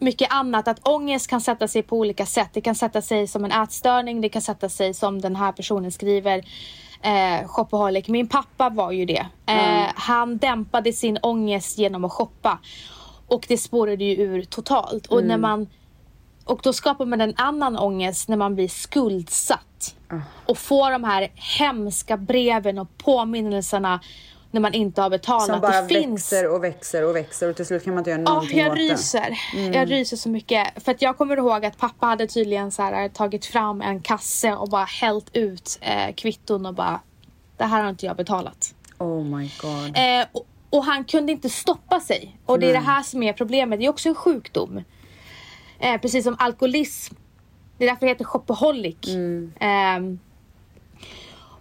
mycket annat, att ångest kan sätta sig på olika sätt. Det kan sätta sig som en ätstörning, det kan sätta sig som den här personen skriver, eh, shopaholic. Min pappa var ju det. Eh, Han dämpade sin ångest genom att shoppa. Och det spårade ju ur totalt. Och när man och då skapar man en annan ångest när man blir skuldsatt. Och får de här hemska breven och påminnelserna när man inte har betalat. Som bara det finns... växer och växer och växer och till slut kan man inte göra Ja, någonting jag åt ryser. Jag ryser så mycket. För att jag kommer ihåg att pappa hade tydligen så här, tagit fram en kasse och bara hällt ut eh, kvitton och bara det här har inte jag betalat. Oh my god. Eh, och, och han kunde inte stoppa sig. Och det är det här som är problemet. Det är också en sjukdom. Eh, precis som alkoholism. Det är därför det heter shopaholic. Ehm,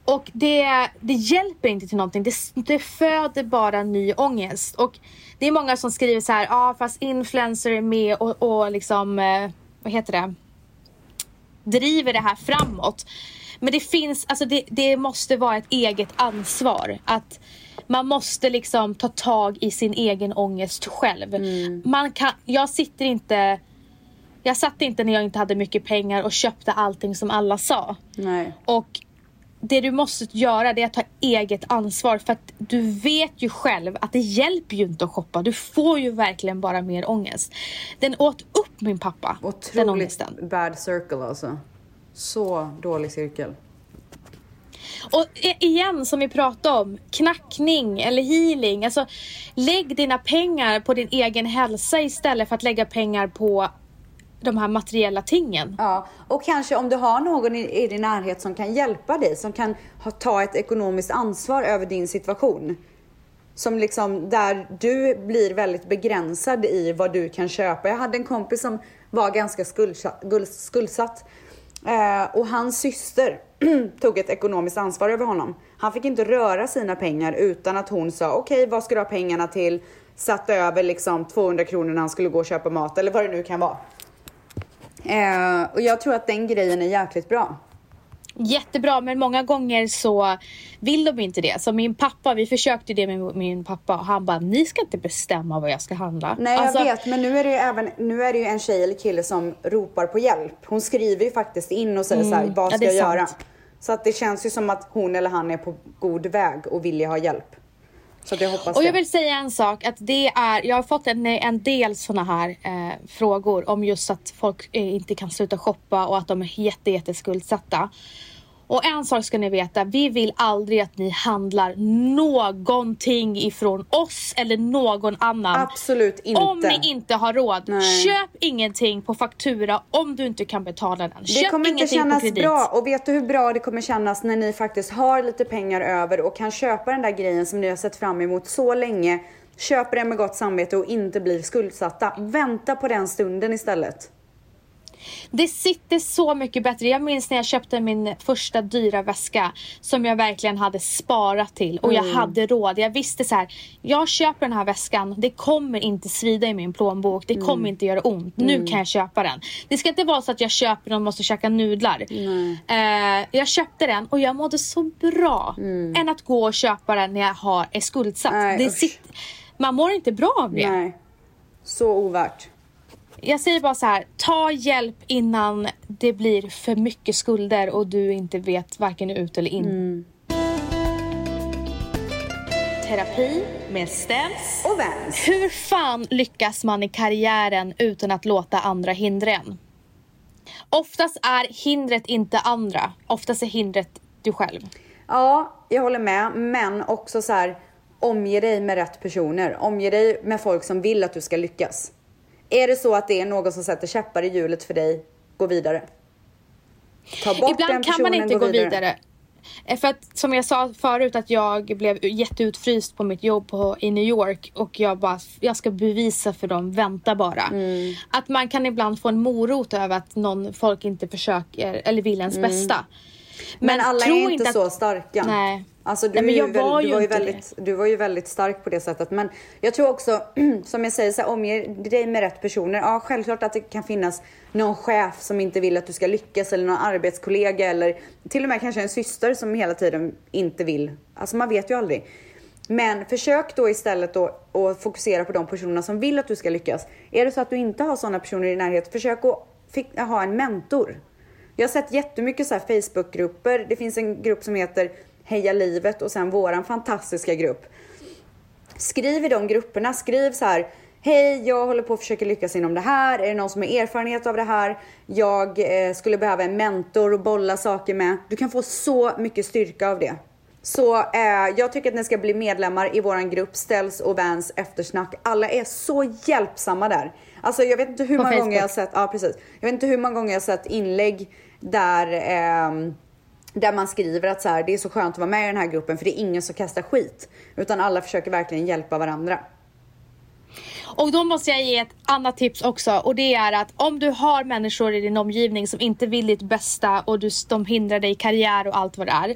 och det, det hjälper inte till någonting. Det, det föder bara ny ångest. Och det är många som skriver så här, ja ah, fast influencer är med och, och liksom, eh, vad heter det? driver det här framåt. Men det finns, alltså det, det måste vara ett eget ansvar. Att man måste liksom ta tag i sin egen ångest själv. Man kan, jag sitter inte, jag satt inte när jag inte hade mycket pengar och köpte allting som alla sa. Nej. Och det du måste göra det är att ta eget ansvar för att du vet ju själv att det hjälper ju inte att shoppa. Du får ju verkligen bara mer ångest. Den åt upp min pappa, den Otroligt ångesten. bad circle alltså. Så dålig cirkel. Och igen som vi pratade om, knackning eller healing. Alltså, lägg dina pengar på din egen hälsa istället för att lägga pengar på de här materiella tingen. Ja, och kanske om du har någon i, i din närhet som kan hjälpa dig, som kan ha, ta ett ekonomiskt ansvar över din situation. Som liksom, där du blir väldigt begränsad i vad du kan köpa. Jag hade en kompis som var ganska skuldsatt, skuldsatt. Eh, och hans syster tog ett ekonomiskt ansvar över honom. Han fick inte röra sina pengar utan att hon sa okej, vad ska du ha pengarna till? Satte över liksom 200 kronor när han skulle gå och köpa mat eller vad det nu kan vara. Eh, och jag tror att den grejen är jäkligt bra. Jättebra, men många gånger så vill de inte det. Så min pappa, vi försökte det med min pappa och han bara, ni ska inte bestämma vad jag ska handla. Nej jag Alltså, vet, men nu är det ju även, nu är det ju en tjej eller kille som ropar på hjälp. Hon skriver ju faktiskt in och säger så här, vad Mm. ja, ska är jag göra? sant. Så att det känns ju som att hon eller han är på god väg och vill ha hjälp. Så jag hoppas Och jag det. vill säga en sak, att det är, jag har fått en, en del såna här eh, frågor om just att folk eh, inte kan sluta shoppa och att de är jätte, jätteskuldsatta. Och en sak ska ni veta, vi vill aldrig att ni handlar någonting ifrån oss eller någon annan. Absolut inte. Om ni inte har råd, Nej. köp ingenting på faktura om du inte kan betala den. Det Köp kommer inte kännas bra och vet du hur bra det kommer kännas när ni faktiskt har lite pengar över och kan köpa den där grejen som ni har sett fram emot så länge. Köper den med gott samvete och inte blir skuldsatta. Vänta på den stunden istället. Det sitter så mycket bättre. Jag minns när jag köpte min första dyra väska som jag verkligen hade sparat till och Mm. jag hade råd. Jag visste så här, jag köper den här väskan, det kommer inte svida i min plånbok, det Mm. kommer inte göra ont. Nu kan jag köpa den. Det ska inte vara så att jag köper den och måste käka nudlar. Eh, jag köpte den och jag mådde så bra än att gå och köpa den när jag har, är skuldsatt. Mm. Nej, sitter, man mår inte bra av det. Nej. Så ovärt. Jag säger bara så här, ta hjälp innan det blir för mycket skulder och du inte vet varken ut eller in. Terapi med Stens. Och Vans. Hur fan lyckas man i karriären utan att låta andra hindra en? Oftast är hindret inte andra. Oftast är hindret du själv. Ja, jag håller med. Men också så här, omge dig med rätt personer. Omge dig med folk som vill att du ska lyckas. Är det så att det är någon som sätter käppar i hjulet för dig, gå vidare. Ta bort den Ibland kan man personen, inte gå vidare. Eh, För att som jag sa förut att jag blev jätteutfryst på mitt jobb på, i New York och jag bara, jag ska bevisa för dem, vänta bara. Mm. Att man kan ibland få en morot över att någon, folk inte försöker eller vill ens bästa. Men, alla tro är inte, att- så starka. Nej. Alltså du, Nej, ju jag var du, ju var ju väldigt, du var ju väldigt stark på det sättet. Men jag tror också, som jag säger, så här, omge dig med rätt personer. Ja, självklart att det kan finnas någon chef som inte vill att du ska lyckas eller någon arbetskollega eller till och med kanske en syster som hela tiden inte vill. Alltså man vet ju aldrig. Men försök då istället då att fokusera på de personerna som vill att du ska lyckas. Är det så att du inte har sådana personer i närheten, försök att ha en mentor. Jag har sett jättemycket så här Facebookgrupper. Det finns en grupp som heter Heja livet och sen våran fantastiska grupp. Skriv i de grupperna, skriv så här. Hej, jag håller på att försöka lyckas inom det här. Är det någon som har erfarenhet av det här? Jag eh, skulle behöva en mentor att bolla saker med. Du kan få så mycket styrka av det. Så eh, jag tycker att ni ska bli medlemmar i våran grupp Ställs och Vans eftersnack. Alla är så hjälpsamma där. Alltså jag vet inte hur På många gånger jag har Facebook. sett, ja precis. Jag vet inte hur många gånger jag har sett inlägg där ehm, där man skriver att så här, det är så skönt att vara med i den här gruppen för det är ingen som kastar skit. Utan alla försöker verkligen hjälpa varandra. Och då måste jag ge ett annat tips också och det är att om du har människor i din omgivning som inte vill ditt bästa och du, de hindrar dig i karriär och allt vad det är.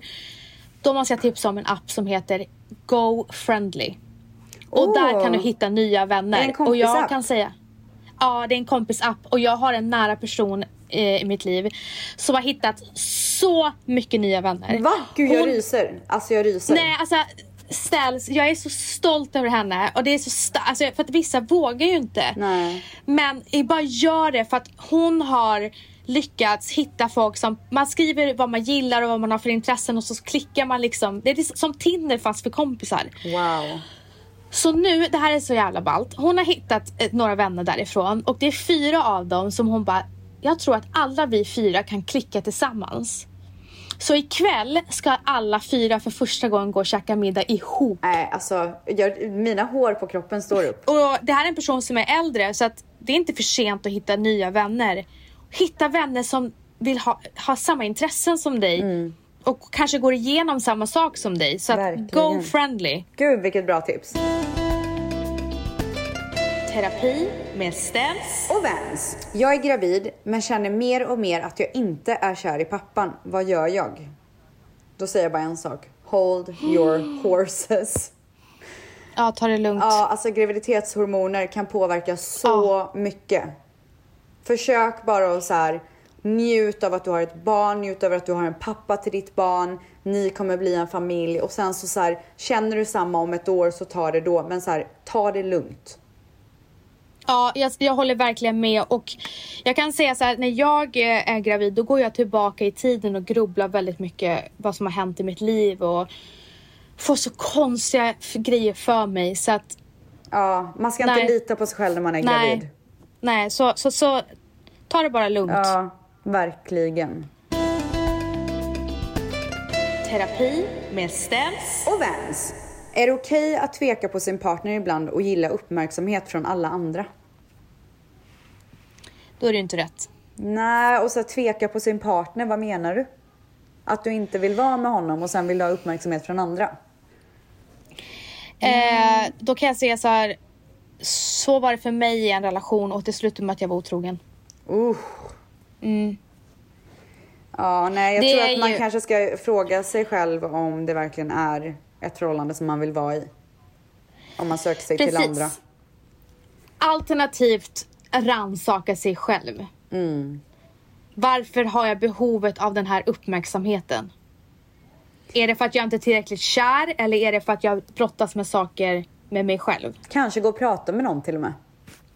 Då måste jag tipsa om en app som heter Go Friendly. Och Åh. där kan du hitta nya vänner. Är det en och jag kan säga Ja, det är en kompisapp och jag har en nära person i mitt liv som har hittat så mycket nya vänner. Va? Gud jag Hon- ryser. Alltså jag ryser. Nej, alltså ställs. Jag är så stolt över henne och det är så sta- alltså, för att vissa vågar ju inte. Nej. Men jag bara gör det för att hon har lyckats hitta folk som man skriver vad man gillar och vad man har för intressen och så klickar man liksom. Det är som Tinder fast för kompisar. Wow. Så nu, det här är så jävla ballt. Hon har hittat eh, några vänner därifrån och det är fyra av dem som hon bara, jag tror att alla vi fyra kan klicka tillsammans. Så ikväll ska alla fyra för första gången gå och käka middag ihop. Nej, alltså jag, mina hår på kroppen står upp. Och det här är en person som är äldre så att det är inte för sent att hitta nya vänner. Hitta vänner som vill ha, ha samma intressen som dig. Och kanske går igenom samma sak som dig. Så att go friendly. Gud vilket bra tips. Terapi med Stens. Och Vans. Jag är gravid men känner mer och mer att jag inte är kär i pappan. Vad gör jag? Då säger jag bara en sak. Hold your horses. Ja, ta det lugnt. Ja, alltså graviditetshormoner kan påverka så mycket. Försök bara att så här njut av att du har ett barn, njut av att du har en pappa till ditt barn. Ni kommer bli en familj och sen så, så här känner du samma om ett år så ta det då. Men så här, ta det lugnt. Ja, jag, jag håller verkligen med och jag kan säga så här, när jag eh, är gravid då går jag tillbaka i tiden och grubblar väldigt mycket vad som har hänt i mitt liv och får så konstiga grejer för mig så att Ja, man ska inte Nej. lita på sig själv när man är gravid. nej, nej så, så, så ta det bara lugnt. Ja, verkligen. Terapi med Stens. Och Vans. Är det okej att tveka på sin partner ibland och gilla uppmärksamhet från alla andra? Då är det inte rätt. Nej, och så tveka på sin partner, vad menar du? Att du inte vill vara med honom och sen vill ha uppmärksamhet från andra? Eh, då kan jag säga så här. Så var det för mig i en relation och det slutade med att jag var otrogen. Uh. Ja, nej, jag Det tror att man ju- kanske ska fråga sig själv om det verkligen är ett förhållande som man vill vara i. Om man söker sig till Precis. andra. Alternativt rannsaka sig själv. Mm. Varför har jag behovet av den här uppmärksamheten? Är det för att jag inte är tillräckligt kär eller är det för att jag brottas med saker med mig själv? Kanske gå och prata med någon till och med.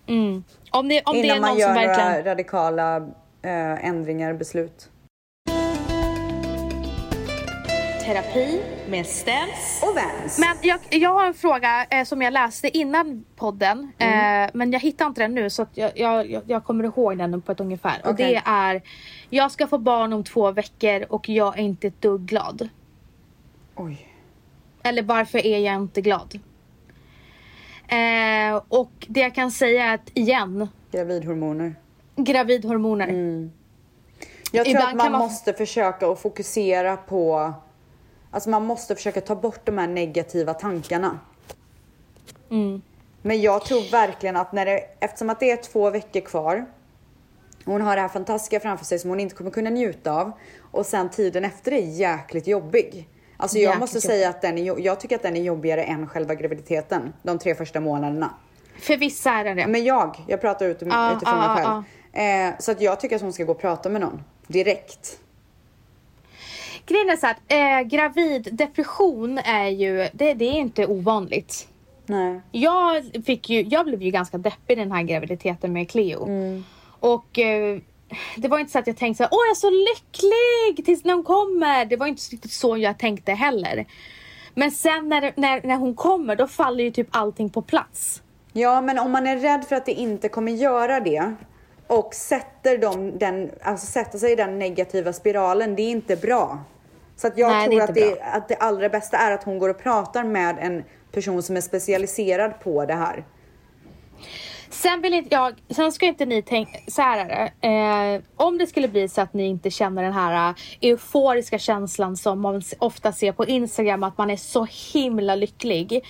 Mm. Om det, om det är Innan man någon gör som några verkligen... radikala eh, ändringar, beslut. Terapi med Stens. Och Vans. Men jag, jag har en fråga eh, som jag läste innan podden. Mm. Eh, men jag hittar inte den nu så att jag, jag, jag- kommer ihåg den på ett ungefär. Och Okej. det är Jag ska få barn om två veckor och jag är inte ett dugg glad. Oj. Eller varför är jag inte glad? Eh, och det jag kan säga är att igen, Gravidhormoner. gravidhormoner. Jag tror Ibland att man, man- måste försöka att fokusera på... Alltså man måste försöka ta bort de här negativa tankarna. Mm. Men jag tror verkligen att när det, eftersom att det är två veckor kvar. Hon har det här fantastiska framför sig som hon inte kommer kunna njuta av. Och sen tiden efter är jäkligt jobbig. Alltså jag Jäkligt måste säga att den är, jag tycker att den är jobbigare än själva graviditeten. De tre första månaderna. För vissa är det det. Men jag, jag pratar ut, Ja, utifrån ja, mig själv. Eh, så att jag tycker att hon ska gå och prata med någon. Direkt. Grejen är så att eh, graviddepression är ju, det, det är inte ovanligt. Nej. Jag, fick ju, jag blev ju ganska deppig den här graviditeten med Cleo. Och eh, det var inte så att jag tänkte så här, åh jag är så lycklig tills någon kommer. Det var inte riktigt så jag tänkte heller. Men sen när, när, när hon kommer då faller ju typ allting på plats. Ja, men om man är rädd för att det inte kommer göra det och sätter, dem, den, alltså sätter sig i den negativa spiralen, det är inte bra. Så att jag Nej, det tror inte att det, att det allra bästa är att hon går och pratar med en person som är specialiserad på det här. Sen vill inte jag, sen ska inte ni tänka, så här är det. Eh, om det skulle bli så att ni inte känner den här eh, euforiska känslan som man ofta ser på Instagram, att man är så himla lycklig.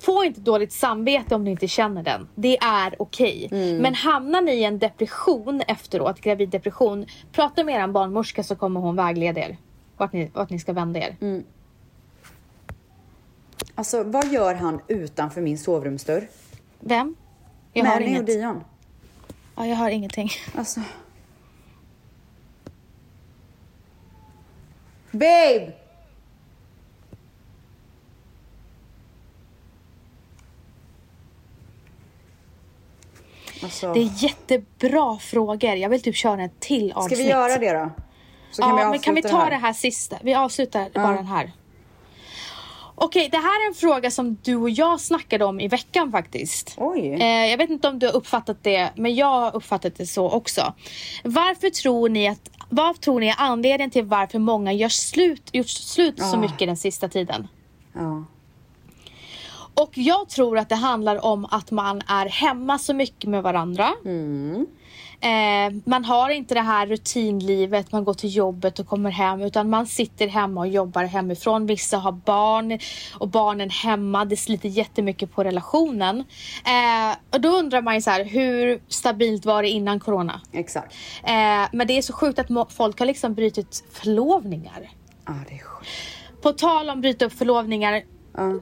Få inte dåligt samvete om ni inte känner den. Det är okej. Men hamnar ni i en depression efteråt, graviddepression, prata med er barnmorska så kommer hon vägleda er. Vart ni, vart ni ska vända er. Alltså, vad gör han utanför min sovrumsdörr? Vem? Jag har Manny och inget. Dion. Ja, jag har ingenting. Alltså. Babe! Alltså, Det är jättebra frågor. Jag vill typ köra en till ska avsnitt. vi göra det då? Så ja, vi men kan vi ta det här sista? Vi avslutar bara den här. Okej, det här är en fråga som du och jag snackade om i veckan faktiskt. Oj. Eh, jag vet inte om du har uppfattat det, men jag har uppfattat det så också. Varför tror ni att, vad tror ni är anledningen till varför många gör slut, gjort slut så Ah. mycket den sista tiden? Ja. Och jag tror att det handlar om att man är hemma så mycket med varandra. Eh, man har inte det här rutinlivet, man går till jobbet och kommer hem utan man sitter hemma och jobbar hemifrån. Vissa har barn och barnen hemma. Det sliter jättemycket på relationen. Eh, och då undrar man ju så här, hur stabilt var det innan corona? Exakt. Eh, men det är så sjukt att folk har liksom brutit förlovningar. Ja, det är sjukt. På tal om bryta upp förlovningar Ja.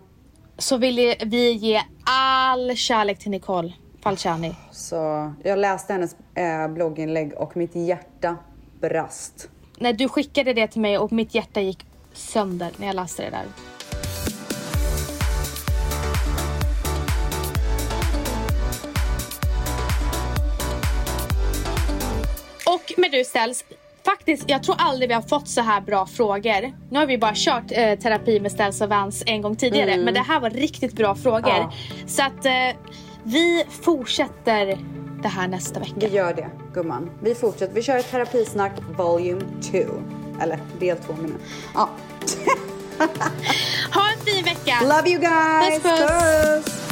så vill vi ge all kärlek till Nicole Falciani. Så jag läste hennes eh, blogginlägg och mitt hjärta brast. När du skickade det till mig och mitt hjärta gick sönder när jag läste det där. Och med du ställs, faktiskt, jag tror aldrig vi har fått så här bra frågor. Nu har vi bara kört eh, terapi med Ställs och Vans en gång tidigare, men det här var riktigt bra frågor. Ja. Så att eh, vi fortsätter det här nästa vecka. Vi gör det, gumman. Vi fortsätter. Vi kör terapisnack volume 2. Eller del 2 menar jag. Ja. Ha en fin vecka! Love you guys! Puss, puss. Puss.